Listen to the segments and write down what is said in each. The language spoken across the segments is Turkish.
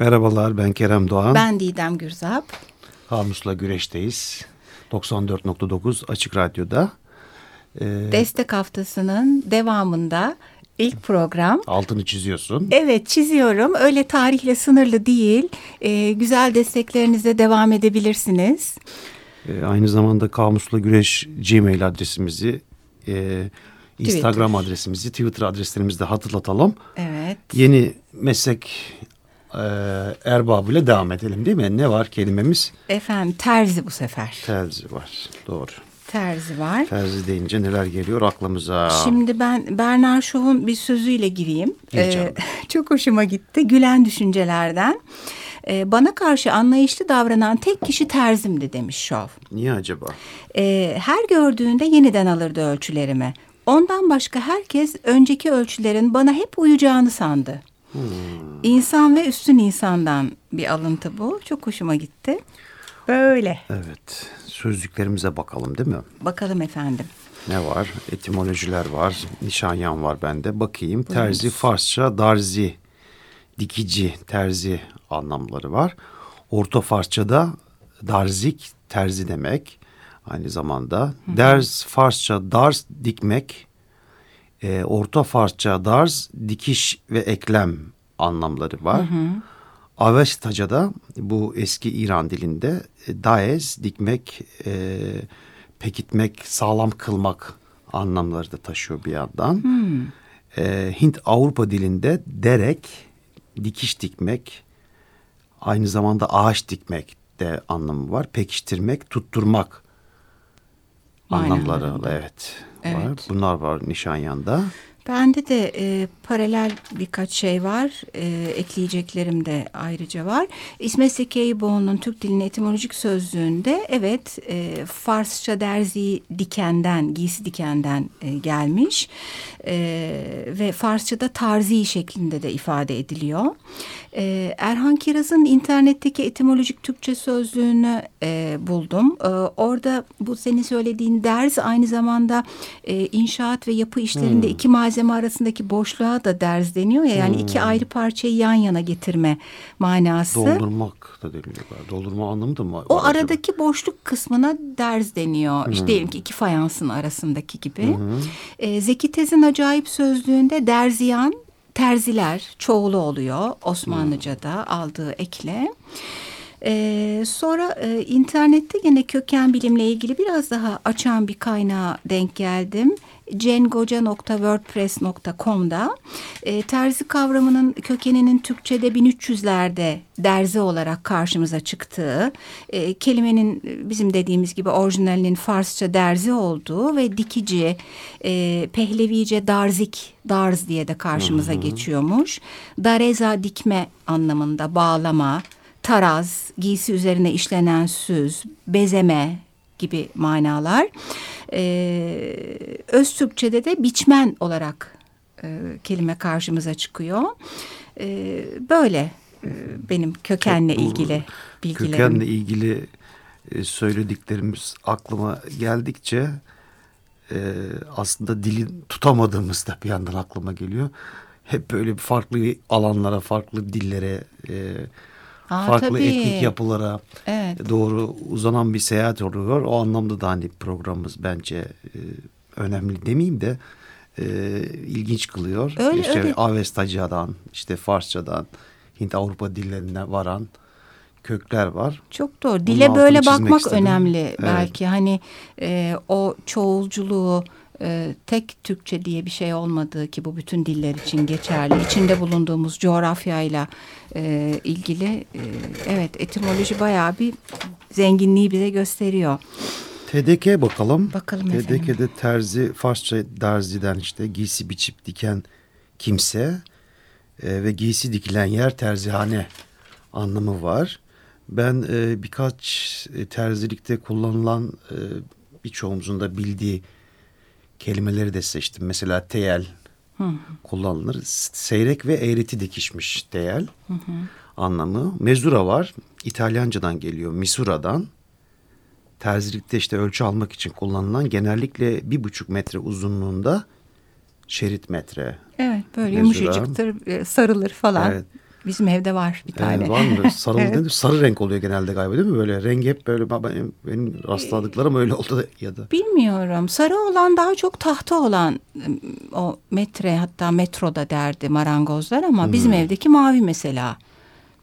Merhabalar ben Kerem Doğan. Ben Didem Gürzap. Hamus'la güreşteyiz. 94.9 Açık Radyo'da. Ee, Destek haftasının devamında ilk program. Altını çiziyorsun. Evet çiziyorum. Öyle tarihle sınırlı değil. Ee, güzel desteklerinize devam edebilirsiniz. Ee, aynı zamanda Kamusla Güreş Gmail adresimizi, e, Instagram Twitter. adresimizi, Twitter adreslerimizi de hatırlatalım. Evet. Yeni meslek e, erbabıyla devam edelim değil mi? Ne var kelimemiz? Efendim terzi bu sefer. Terzi var doğru. Terzi var. Terzi deyince neler geliyor aklımıza? Şimdi ben Bernard Shaw'un bir sözüyle gireyim. Ee, çok hoşuma gitti. Gülen düşüncelerden. Ee, bana karşı anlayışlı davranan tek kişi terzimdi demiş Shaw. Niye acaba? Ee, her gördüğünde yeniden alırdı ölçülerimi. Ondan başka herkes önceki ölçülerin bana hep uyacağını sandı. Hmm. İnsan ve üstün insandan bir alıntı bu. Çok hoşuma gitti. Böyle. Evet. Sözlüklerimize bakalım değil mi? Bakalım efendim. Ne var? Etimolojiler var. Nişanyan var bende. Bakayım. Terzi. Farsça darzi. Dikici, terzi anlamları var. Orta Farsça'da darzik, terzi demek. Aynı zamanda. Hı. Ders Farsça dars dikmek. E, Orta Farsça darz dikiş ve eklem anlamları var. Hı hı. Avestaca'da bu eski İran dilinde e, daez, dikmek, e, pekitmek, sağlam kılmak anlamları da taşıyor bir yandan. Hmm. E, Hint Avrupa dilinde derek, dikiş dikmek, aynı zamanda ağaç dikmek de anlamı var. Pekiştirmek, tutturmak Aynen. anlamları evet, evet var. Bunlar var Nişanyan'da. Bende de e, paralel birkaç şey var. E, ekleyeceklerim de ayrıca var. İsmet Sekeyboğlu'nun Türk dilinin etimolojik sözlüğünde evet e, Farsça derzi dikenden, giysi dikenden e, gelmiş. E, ve Farsça'da tarzi şeklinde de ifade ediliyor. E, Erhan Kiraz'ın internetteki etimolojik Türkçe sözlüğünü e, buldum. E, orada bu senin söylediğin derz aynı zamanda e, inşaat ve yapı işlerinde hmm. iki malzeme arasındaki boşluğa da derz deniyor ya. Yani hmm. iki ayrı parçayı yan yana getirme manası. Doldurmak da deniyor. Doldurma anlamı da mı? O acaba? aradaki boşluk kısmına derz deniyor. Hmm. İşte diyelim ki iki fayansın arasındaki gibi. Hmm. E, Zeki Tez'in acayip sözlüğünde derziyan terziler çoğulu oluyor Osmanlıca'da hmm. aldığı ekle. Ee, sonra e, internette yine köken bilimle ilgili biraz daha açan bir kaynağa denk geldim cengoca.wordpress.com'da e, terzi kavramının kökeninin Türkçe'de 1300'lerde derzi olarak karşımıza çıktığı, e, kelimenin bizim dediğimiz gibi orijinalinin Farsça derzi olduğu ve dikici, e, Pehlevice darzik, darz diye de karşımıza hı hı. geçiyormuş. Dareza dikme anlamında bağlama, taraz, giysi üzerine işlenen süz, bezeme gibi manalar. Ee, öz Türkçe'de de biçmen olarak e, kelime karşımıza çıkıyor. Ee, böyle e, benim kökenle Çok ilgili bilgilerim. Kökenle ilgili e, söylediklerimiz aklıma geldikçe e, aslında dili tutamadığımız da bir yandan aklıma geliyor. Hep böyle farklı alanlara, farklı dillere e, Aa, farklı tabii. etnik yapılara evet. doğru uzanan bir seyahat oluyor. O anlamda da hani programımız bence e, önemli demeyeyim de e, ilginç kılıyor. Öyle, işte öyle. Avestaca'dan, işte Farsçadan, Hint Avrupa dillerine varan kökler var. Çok doğru. Dile böyle bakmak istedim. önemli evet. belki. Hani e, o çoğulculuğu e, tek Türkçe diye bir şey olmadığı ki bu bütün diller için geçerli. İçinde bulunduğumuz coğrafyayla e, ilgili e, evet etimoloji bayağı bir zenginliği bize gösteriyor. TDK bakalım. Bakalım TDK'de efendim. terzi, Farsça derziden işte giysi biçip diken kimse e, ve giysi dikilen yer terzihane anlamı var. Ben e, birkaç e, terzilikte kullanılan e, birçoğumuzun da bildiği kelimeleri de seçtim. Mesela teyel hı. kullanılır. Seyrek ve eğreti dikişmiş teyel hı hı. anlamı. Mezura var. İtalyancadan geliyor. Misura'dan. Terzilikte işte ölçü almak için kullanılan genellikle bir buçuk metre uzunluğunda şerit metre. Evet böyle Mezura. yumuşacıktır, e, sarılır falan. Evet. Bizim evde var bir tane. Ee, var mı? Sarılı evet. Sarı renk oluyor genelde galiba değil mi? Böyle rengi hep böyle benim, benim rastladıklarım öyle oldu ya da. Bilmiyorum. Sarı olan daha çok tahta olan o metre hatta metroda derdi marangozlar ama hmm. bizim evdeki mavi mesela.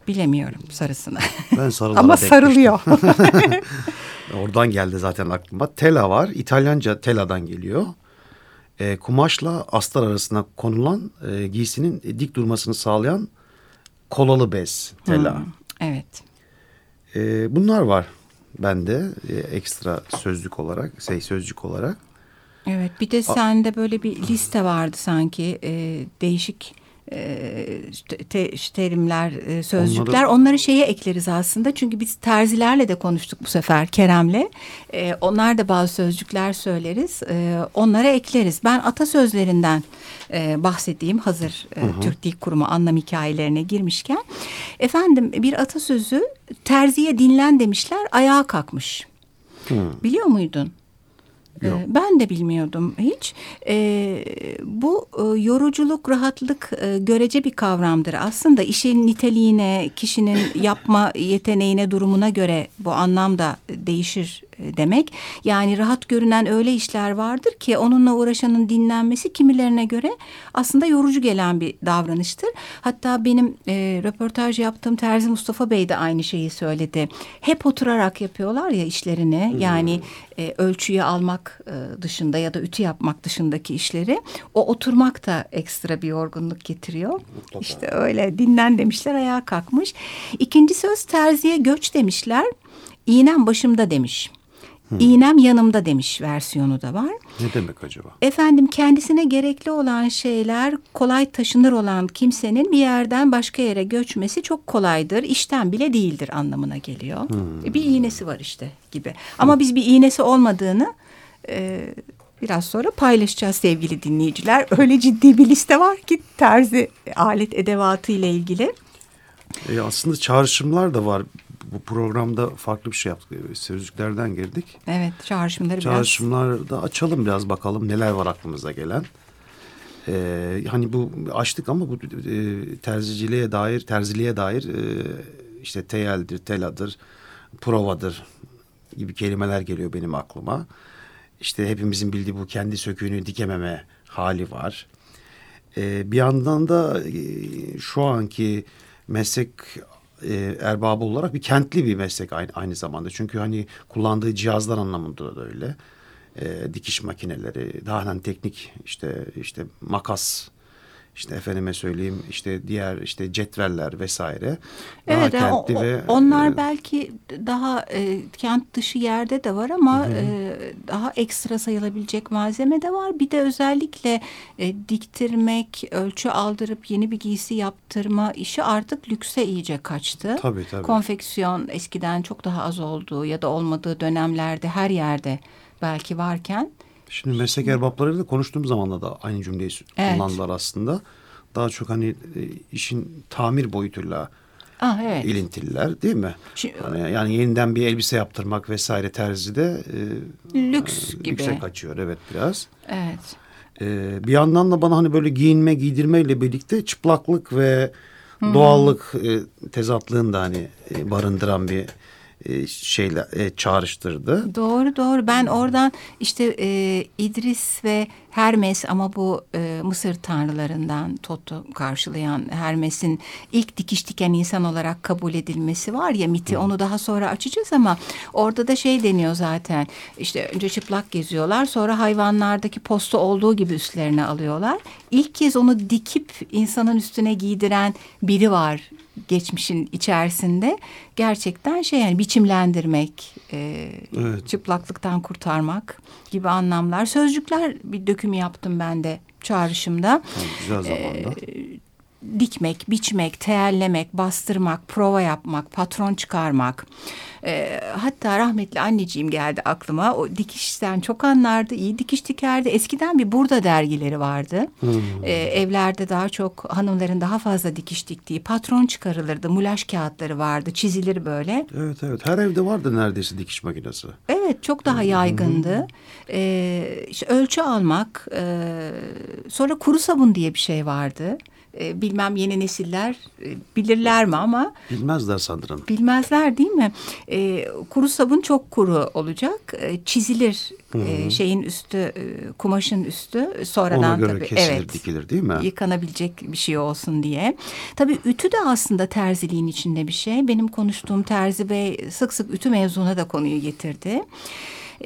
Bilemiyorum sarısını. Ben sarılara Ama sarılıyor. Oradan geldi zaten aklıma. Tela var. İtalyanca tela'dan geliyor. E, kumaşla astar arasına konulan e, giysinin dik durmasını sağlayan kolalı bez tela. Hmm, evet. E, bunlar var bende e, ekstra sözlük olarak, şey sözcük olarak. Evet bir de sende böyle bir liste vardı sanki e, değişik te, terimler, sözcükler onları... onları şeye ekleriz aslında. Çünkü biz terzilerle de konuştuk bu sefer Kerem'le. E, onlar da bazı sözcükler söyleriz. E, onlara ekleriz. Ben atasözlerinden e, bahsedeyim hazır e, hı hı. Türk Dil Kurumu anlam hikayelerine girmişken. Efendim bir atasözü terziye dinlen demişler ayağa kalkmış. Hı. Biliyor muydun? Yok. Ee, ben de bilmiyordum hiç. E, bu e, yoruculuk, rahatlık e, görece bir kavramdır. Aslında işin niteliğine, kişinin yapma yeteneğine, durumuna göre bu anlamda değişir demek. Yani rahat görünen öyle işler vardır ki onunla uğraşanın dinlenmesi kimilerine göre aslında yorucu gelen bir davranıştır. Hatta benim e, röportaj yaptığım Terzi Mustafa Bey de aynı şeyi söyledi. Hep oturarak yapıyorlar ya işlerini. Hmm. Yani e, ölçüyü almak e, dışında ya da ütü yapmak dışındaki işleri. O oturmak da ekstra bir yorgunluk getiriyor. Mutlaka. İşte öyle dinlen demişler ayağa kalkmış. İkinci söz terziye göç demişler. İğnem başımda demiş. Hmm. İğnem yanımda demiş versiyonu da var. Ne demek acaba? Efendim kendisine gerekli olan şeyler kolay taşınır olan kimsenin bir yerden başka yere göçmesi çok kolaydır. İşten bile değildir anlamına geliyor. Hmm. Bir iğnesi var işte gibi. Ama biz bir iğnesi olmadığını e, biraz sonra paylaşacağız sevgili dinleyiciler. Öyle ciddi bir liste var ki terzi alet edevatı ile ilgili. E aslında çağrışımlar da var bu programda farklı bir şey yaptık. Sözlüklerden girdik. Evet çağrışımları Çağrışımları biraz... da açalım biraz bakalım neler var aklımıza gelen. Ee, hani bu açtık ama bu e, terziciliğe dair, terziliğe dair e, işte teyeldir, teladır, provadır gibi kelimeler geliyor benim aklıma. İşte hepimizin bildiği bu kendi söküğünü dikememe hali var. Ee, bir yandan da e, şu anki meslek e, erbabı olarak bir kentli bir meslek aynı, aynı zamanda. Çünkü hani kullandığı cihazlar anlamında da öyle. E, dikiş makineleri, daha hani teknik işte işte makas işte efendime söyleyeyim işte diğer işte cetveller vesaire. Evet daha o, o, ve onlar e, belki daha e, kent dışı yerde de var ama hı. e, daha ekstra sayılabilecek malzeme de var. Bir de özellikle e, diktirmek, ölçü aldırıp yeni bir giysi yaptırma işi artık lükse iyice kaçtı. Tabii tabii. Konfeksiyon eskiden çok daha az olduğu ya da olmadığı dönemlerde her yerde belki varken Şimdi meslek erbaplarıyla konuştuğum zaman da aynı cümleyi evet. kullandılar aslında. Daha çok hani e, işin tamir boyutuyla ah, evet. ilintililer değil mi? Şimdi, yani, yani yeniden bir elbise yaptırmak vesaire terzide e, lüks e, gibi. Lükse kaçıyor evet biraz. Evet. E, bir yandan da bana hani böyle giyinme giydirmeyle birlikte çıplaklık ve hmm. doğallık e, tezatlığını da hani e, barındıran bir e, şeyle e, çağrıştırdı. Doğru doğru. Ben oradan işte e, İdris ve Hermes ama bu e, Mısır tanrılarından Toto karşılayan Hermes'in ilk dikiş diken insan olarak kabul edilmesi var ya miti Hı. onu daha sonra açacağız ama orada da şey deniyor zaten işte önce çıplak geziyorlar sonra hayvanlardaki posta olduğu gibi üstlerine alıyorlar. İlk kez onu dikip insanın üstüne giydiren biri var geçmişin içerisinde gerçekten şey yani biçimlendirmek, e, evet. çıplaklıktan kurtarmak gibi anlamlar. Sözcükler bir döküm yaptım ben de çağrışımda. Güzel zamanda. E, dikmek, biçmek, teellemek, bastırmak, prova yapmak, patron çıkarmak. E, hatta rahmetli anneciğim geldi aklıma. O dikişten çok anlardı, iyi dikiş dikerdi. Eskiden bir burada dergileri vardı. Hmm. E, evlerde daha çok hanımların daha fazla dikiş diktiği patron çıkarılırdı. Mulaş kağıtları vardı, çizilir böyle. Evet evet her evde vardı neredeyse dikiş makinesi. Evet çok daha yaygındı. Hmm. E, işte ölçü almak, e, sonra kuru sabun diye bir şey vardı E, bilmem yeni nesiller e, bilirler mi ama Bilmezler sanırım. bilmezler değil mi? E, kuru sabun çok kuru olacak. E, çizilir e, şeyin üstü, e, kumaşın üstü. Sonradan Ona göre tabii kesilir, evet dikilir değil mi? yıkanabilecek bir şey olsun diye. Tabii ütü de aslında terziliğin içinde bir şey. Benim konuştuğum terzi bey sık sık ütü mevzuna da konuyu getirdi.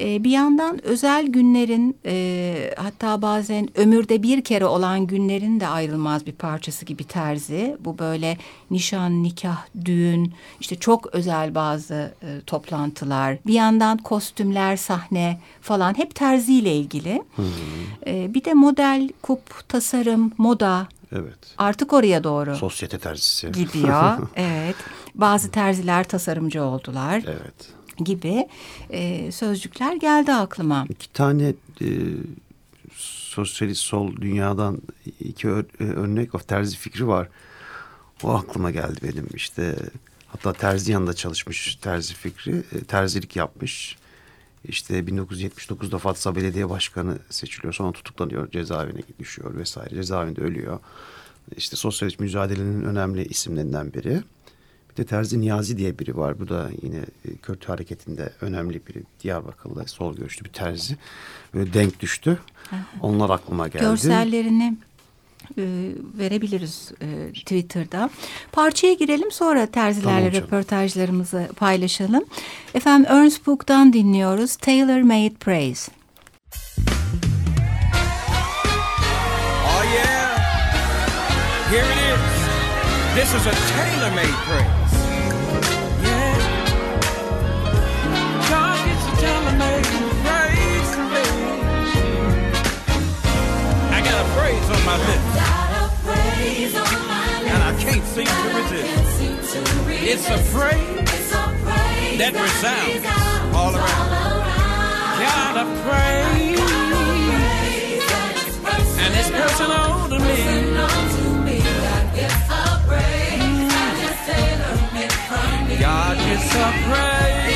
Ee, bir yandan özel günlerin e, hatta bazen ömürde bir kere olan günlerin de ayrılmaz bir parçası gibi terzi. Bu böyle nişan, nikah, düğün, işte çok özel bazı e, toplantılar. Bir yandan kostümler, sahne falan hep terziyle ilgili. Ee, bir de model, kup, tasarım, moda Evet. artık oraya doğru Sosyete terzisi. gidiyor. evet. Bazı terziler tasarımcı oldular Evet. Gibi e, sözcükler geldi aklıma. İki tane e, sosyalist sol dünyadan iki ör- e, örnek of terzi fikri var. O aklıma geldi benim işte. Hatta terzi yanında çalışmış terzi fikri. e, terzilik yapmış. İşte 1979'da Fatsa Belediye Başkanı seçiliyor. Sonra tutuklanıyor. Cezaevine düşüyor vesaire. Cezaevinde ölüyor. İşte sosyalist mücadelenin önemli isimlerinden biri. Bir de Terzi Niyazi diye biri var. Bu da yine e, Kürt hareketinde önemli biri. Diyarbakırlı sol görüşlü bir terzi. Böyle denk düştü. Onlar aklıma geldi. Görsellerini e, verebiliriz e, Twitter'da. Parçaya girelim sonra terzilerle Tamam röportajlarımızı paylaşalım. Efendim Ernst Buch'tan dinliyoruz. Tailor Made Praise. Oh yeah, here it is. This is a tailor-made praise. My lips, and I can't seem to resist. It's a praise that resounds all around. Got a praise, and it's personal to me. Mm. God gets a praise.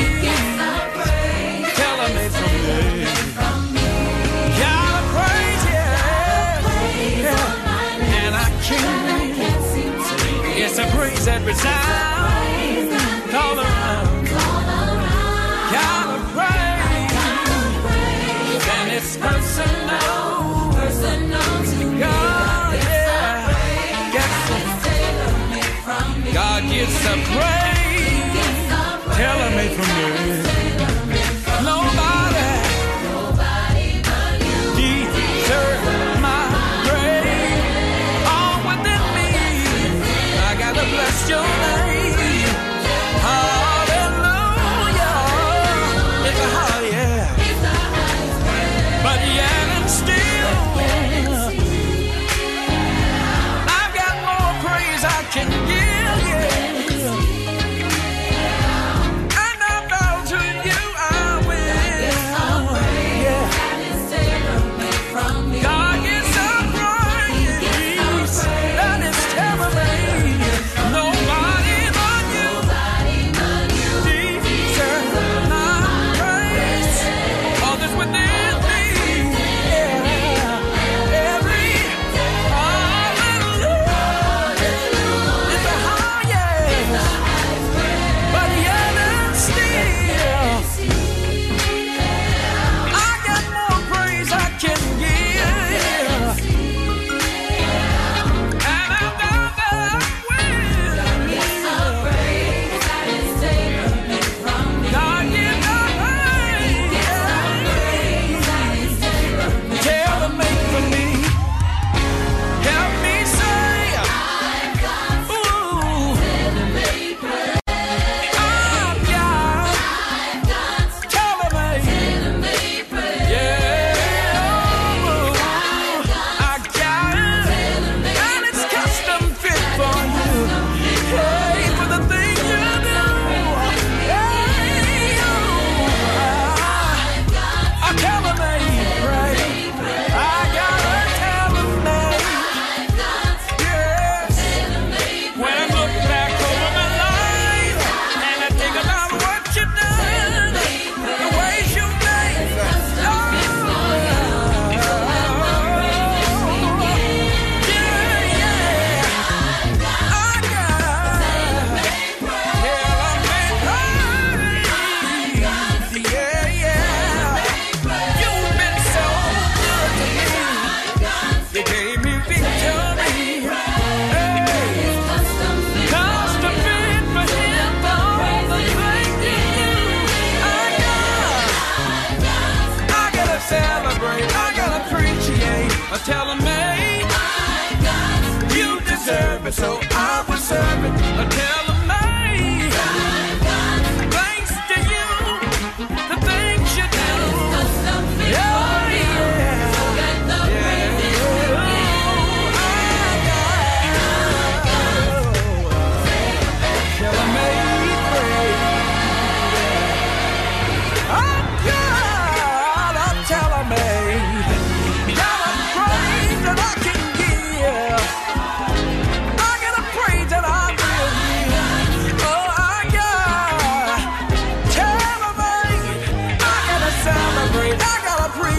God gets a praise.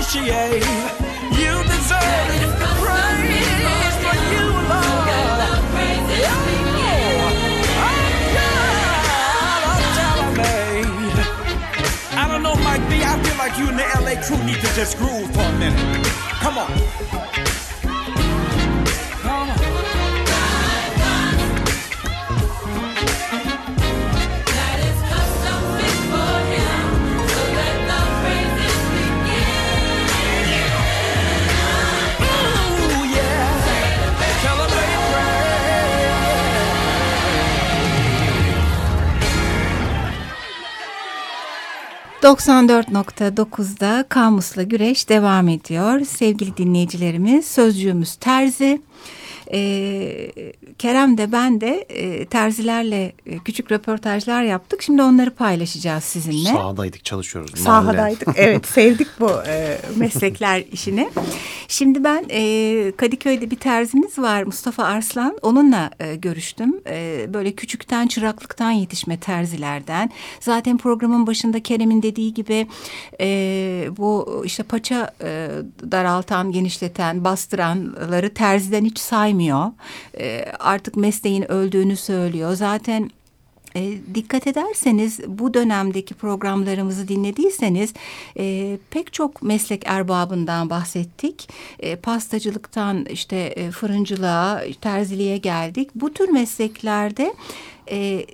appreciate. You deserve praise for you alone. I don't know, Mike B. I feel like you and the LA crew need to just groove for a minute. Come on. 94.9'da Kamus'la Güreş devam ediyor. Sevgili dinleyicilerimiz, sözcüğümüz terzi. Ee, Kerem de ben de e, terzilerle e, küçük röportajlar yaptık. Şimdi onları paylaşacağız sizinle. Sahadaydık çalışıyoruz. Sahadaydık. Evet sevdik bu e, meslekler işini. Şimdi ben e, Kadıköy'de bir terzimiz var Mustafa Arslan. Onunla e, görüştüm. E, böyle küçükten çıraklıktan yetişme terzilerden. Zaten programın başında Kerem'in dediği gibi e, bu işte paça e, daraltan, genişleten, bastıranları terziden hiç saymıyor. E, artık mesleğin öldüğünü söylüyor. Zaten e, dikkat ederseniz bu dönemdeki programlarımızı dinlediyseniz e, pek çok meslek erbabından bahsettik. E, pastacılıktan işte e, fırıncılığa, terziliğe geldik. Bu tür mesleklerde e,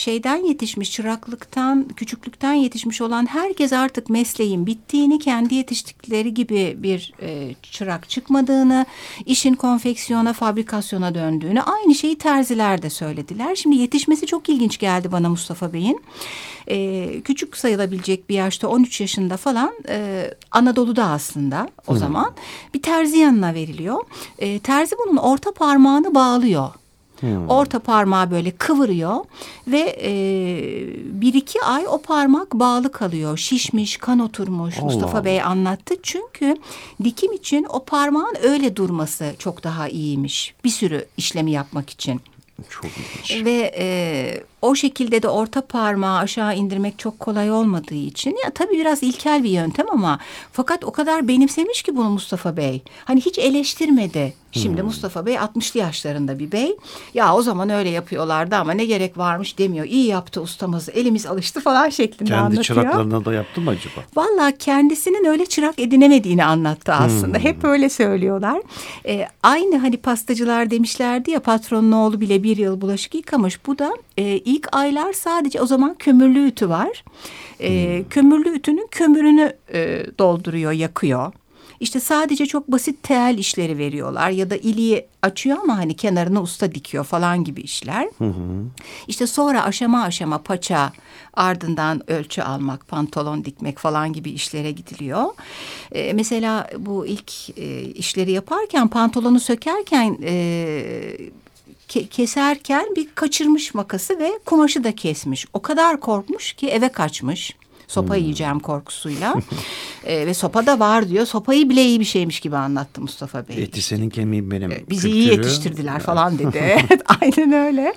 şeyden yetişmiş, çıraklıktan, küçüklükten yetişmiş olan herkes artık mesleğin bittiğini, kendi yetiştikleri gibi bir e, çırak çıkmadığını, işin konfeksiyona, fabrikasyona döndüğünü aynı şeyi terziler de söylediler. Şimdi yetişmesi çok ilginç geldi bana Mustafa Bey'in. E, küçük sayılabilecek bir yaşta 13 yaşında falan e, Anadolu'da aslında o zaman bir terzi yanına veriliyor. E, terzi bunun orta parmağını bağlıyor. Orta parmağı böyle kıvırıyor ve e, bir iki ay o parmak bağlı kalıyor. Şişmiş, kan oturmuş Allah Mustafa Allah. Bey anlattı. Çünkü dikim için o parmağın öyle durması çok daha iyiymiş. Bir sürü işlemi yapmak için. Çok ilginç. Ve e, o şekilde de orta parmağı aşağı indirmek çok kolay olmadığı için ya tabii biraz ilkel bir yöntem ama fakat o kadar benimsemiş ki bunu Mustafa Bey. Hani hiç eleştirmedi. Şimdi Mustafa Bey 60'lı yaşlarında bir bey. Ya o zaman öyle yapıyorlardı ama ne gerek varmış demiyor. İyi yaptı ustamız elimiz alıştı falan şeklinde Kendi anlatıyor. çıraklarına da yaptı mı acaba? Valla kendisinin öyle çırak edinemediğini anlattı aslında. Hep öyle söylüyorlar. Ee, aynı hani pastacılar demişlerdi ya patronun oğlu bile bir yıl bulaşık yıkamış. Bu da e, ilk aylar sadece o zaman kömürlü ütü var. E, Kömürlü ütünün kömürünü e, dolduruyor, yakıyor. İşte sadece çok basit tel işleri veriyorlar ya da iliği açıyor ama hani kenarına usta dikiyor falan gibi işler. İşte sonra aşama aşama paça ardından ölçü almak, pantolon dikmek falan gibi işlere gidiliyor. Ee, mesela bu ilk e, işleri yaparken pantolonu sökerken e, ke- keserken bir kaçırmış makası ve kumaşı da kesmiş. O kadar korkmuş ki eve kaçmış. Sopa yiyeceğim korkusuyla. Ee, ve sopa da var diyor. Sopayı bile iyi bir şeymiş gibi anlattı Mustafa Bey. Eti senin kemiğin benim. Ee, Bizi iyi kültürü. yetiştirdiler falan dedi. Aynen öyle.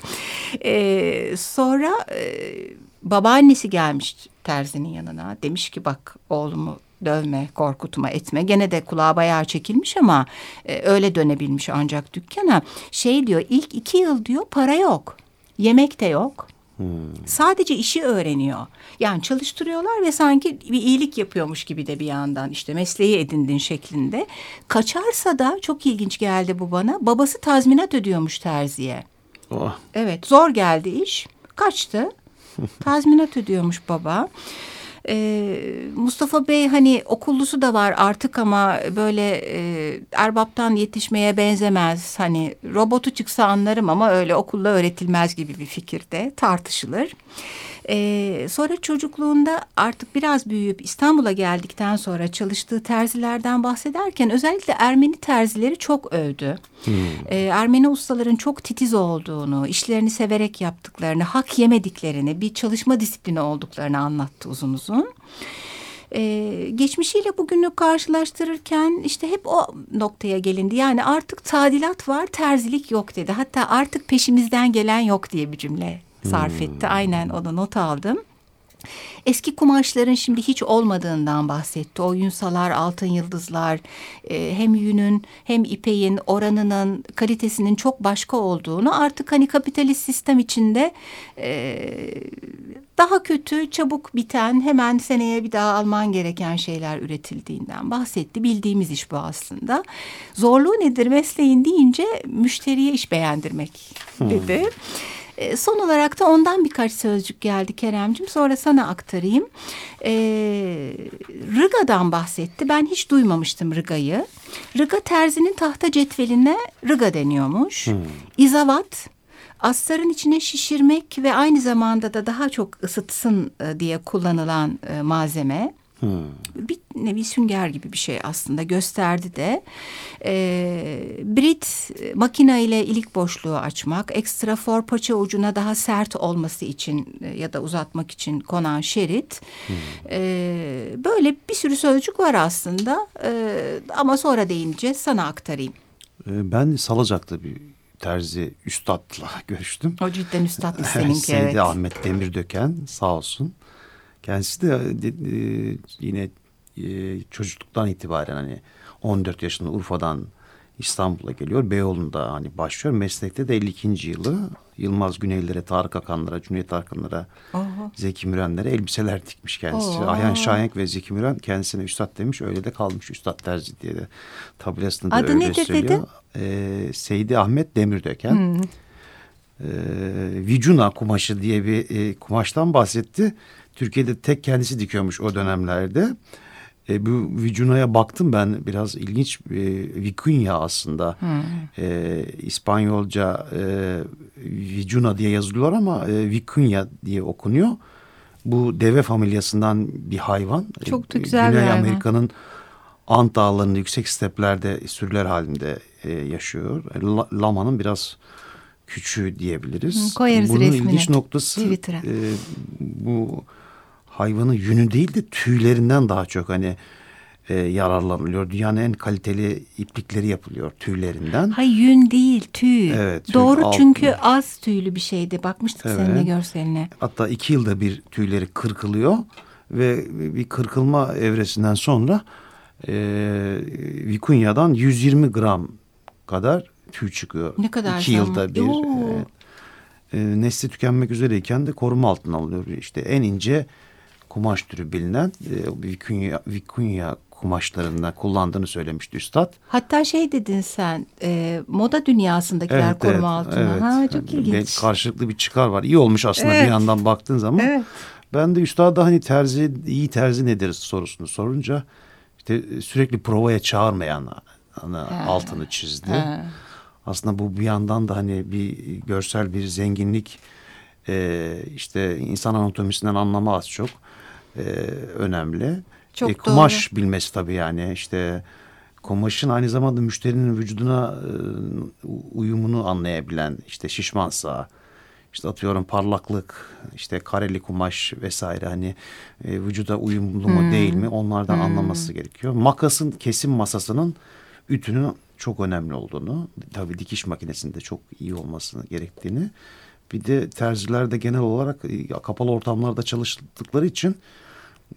Ee, sonra e, babaannesi gelmiş terzinin yanına. Demiş ki bak oğlumu dövme, korkutma, etme. Gene de kulağı bayağı çekilmiş ama e, öyle dönebilmiş ancak dükkana. Şey diyor ilk iki yıl diyor para yok. Yemek de yok. Sadece işi öğreniyor. Yani çalıştırıyorlar ve sanki bir iyilik yapıyormuş gibi de bir yandan işte mesleği edindin şeklinde. Kaçarsa da çok ilginç geldi bu bana. Babası tazminat ödüyormuş terziye. Oh, Evet zor geldi iş. Kaçtı. Tazminat ödüyormuş baba. Ee, Mustafa Bey hani okullusu da var artık ama böyle e, erbaptan yetişmeye benzemez. Hani robotu çıksa anlarım ama öyle okulla öğretilmez gibi bir fikirde tartışılır. Ee, sonra çocukluğunda artık biraz büyüyüp İstanbul'a geldikten sonra çalıştığı terzilerden bahsederken özellikle Ermeni terzileri çok övdü. Ee, Ermeni ustaların çok titiz olduğunu, işlerini severek yaptıklarını, hak yemediklerini, bir çalışma disiplini olduklarını anlattı uzun uzun. Ee, geçmişiyle bugünü karşılaştırırken işte hep o noktaya gelindi. Yani artık tadilat var, terzilik yok dedi. Hatta artık peşimizden gelen yok diye bir cümle sarf etti. Aynen onu not aldım. Eski kumaşların şimdi hiç olmadığından bahsetti. O yunsalar, altın yıldızlar, e, hem yünün hem ipeğin oranının, kalitesinin çok başka olduğunu artık hani kapitalist sistem içinde e, daha kötü, çabuk biten, hemen seneye bir daha alman gereken şeyler üretildiğinden bahsetti. Bildiğimiz iş bu aslında. Zorluğu nedir mesleğin deyince müşteriye iş beğendirmek dedi. E, Son olarak da ondan birkaç sözcük geldi Keremcim. Sonra sana aktarayım. E, Rıga'dan bahsetti. Ben hiç duymamıştım Rıga'yı. Rıga terzinin tahta cetveline Rıga deniyormuş. İzavat astarın içine şişirmek ve aynı zamanda da daha çok ısıtsın e, diye kullanılan e, malzeme. Bir nevi sünger gibi bir şey aslında gösterdi de. Ee, Brit e, makina ile ilik boşluğu açmak, ekstra for paça ucuna daha sert olması için e, ya da uzatmak için konan şerit. Ee, böyle bir sürü sözcük var aslında Ee, ama sonra değineceğiz sana aktarayım. E, Ben Salacak'ta bir terzi üstadla görüştüm. O cidden üstad seninki evet. Ahmet Demirdöken sağ olsun. Kendisi de, de- e, yine e, çocukluktan itibaren hani 14 yaşında Urfa'dan İstanbul'a geliyor. Beyoğlu'nda hani başlıyor. Meslekte de 52. yılı Yılmaz Güneylere, Tarık Akanlara, Cüneyt Arkanlara, Oho. Zeki Mürenlere elbiseler dikmiş kendisi. Oo. Ayhan Şahenk ve Zeki Müren kendisine üstad demiş. Öyle de kalmış üstad terzi diye de tabelasında da Adı öyle nedir söylüyor. dedin? Ee, Seydi Ahmet Demirdöken. Ee, Vicuna kumaşı diye bir e, kumaştan bahsetti. Türkiye'de tek kendisi dikiyormuş o dönemlerde. E, bu Vicuna'ya baktım ben biraz ilginç e, Vicuña aslında. E, İspanyolca e, Vicuna diye yazılıyor ama e, Vicuña diye okunuyor. Bu deve familyasından bir hayvan. Çok da E, güzel Güney. Amerika'nın Ant dağlarında yüksek steplerde sürüler halinde e, yaşıyor. E, la- lamanın biraz küçüğü diyebiliriz. Koyarız Bunun resmini ilginç noktası e, bu hayvanın yünü değil de tüylerinden daha çok hani e, yararlanılıyor. Dünyanın en kaliteli iplikleri yapılıyor tüylerinden. Hay yün değil tüy. Evet, tüy, Doğru alt- çünkü az tüylü bir şeydi. Bakmıştık Evet. seninle görseline. Hatta iki yılda bir tüyleri kırkılıyor ve bir kırkılma evresinden sonra e, Vikunya'dan 120 gram kadar tüy çıkıyor. Ne kadar İki zaman? yılda bir. E, e, nesli tükenmek üzereyken de koruma altına alınıyor. İşte en ince kumaş türü bilinen e, Vikunya, Vikunya kumaşlarında kullandığını söylemişti üstad. Hatta şey dedin sen e, moda dünyasındakiler koruma altına. evet. Ha, çok Yani ilginç. bir Karşılıklı bir çıkar var. İyi olmuş aslında Evet. bir yandan baktığın zaman. Evet. Ben de üstada hani terzi, iyi terzi nedir sorusunu sorunca işte sürekli provaya çağırmayan ana altını çizdi. Ha. Aslında bu bir yandan da hani bir görsel bir zenginlik e, işte insan anatomisinden anlama az çok e, önemli. Çok E, kumaş bilmesi tabii yani işte kumaşın aynı zamanda müşterinin vücuduna e, uyumunu anlayabilen işte şişmansa işte atıyorum parlaklık işte kareli kumaş vesaire hani e, vücuda uyumlu mu değil mi onlardan anlaması gerekiyor. Makasın kesim masasının ütünün çok önemli olduğunu tabii dikiş makinesinde çok iyi olmasını gerektiğini bir de terziler de genel olarak e, kapalı ortamlarda çalıştıkları için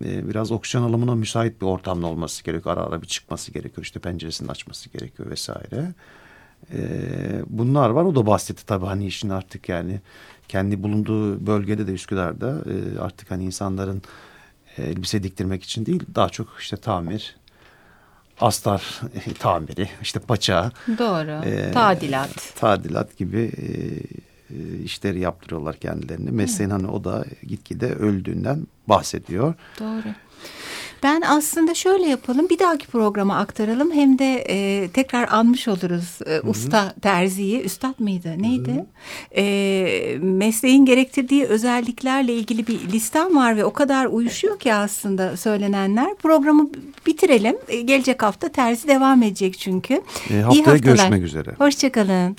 e, biraz oksijen alımına müsait bir ortamda olması gerekiyor. Ara ara bir çıkması gerekiyor. İşte penceresini açması gerekiyor vesaire. E, bunlar var. O da bahsetti tabii hani işin artık yani kendi bulunduğu bölgede de Üsküdar'da e, artık hani insanların e, elbise diktirmek için değil daha çok işte tamir, astar tamiri, işte paça, Doğru. e, Tadilat. tadilat gibi e, e, işleri yaptırıyorlar kendilerini. Mesleğin hani o da gitgide öldüğünden bahsediyor. Doğru. Ben aslında şöyle yapalım bir dahaki programa aktaralım hem de e, tekrar anmış oluruz e, usta terziyi. Üstad mıydı neydi? E, mesleğin gerektirdiği özelliklerle ilgili bir listem var ve o kadar uyuşuyor ki aslında söylenenler. Programı bitirelim. E, gelecek hafta terzi devam edecek çünkü. E, İyi haftaya haftalar. görüşmek üzere. Hoşçakalın.